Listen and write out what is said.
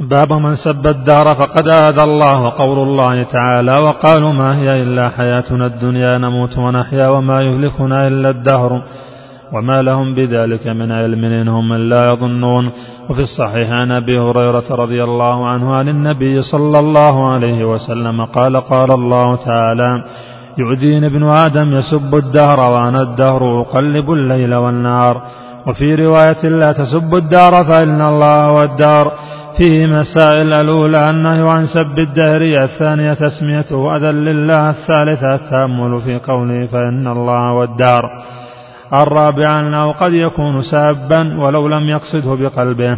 باب من سب الدار فقد آذى الله وقول الله تعالى وقالوا ما هي إلا حياتنا الدنيا نموت ونحيا وما يهلكنا إلا الدهر وما لهم بذلك من علم إنهم إلا يظنون وفي الصحيح عن أبي هريرة رضي الله عنه عن النبي صلى الله عليه وسلم قال قال الله تعالى يؤذيني ابن آدم يسب الدهر وأنا الدهر أقلب الليل والنهار وفي رواية لا تسبوا الدار فإن الله هو الدار فيه مسائل الأولى النهي عن سب الدهر الثانية تسميته أذى لله الثالثة التأمل في قوله فإن الله هو الدار الرابعة أنه قد يكون سابا ولو لم يقصده بقلبه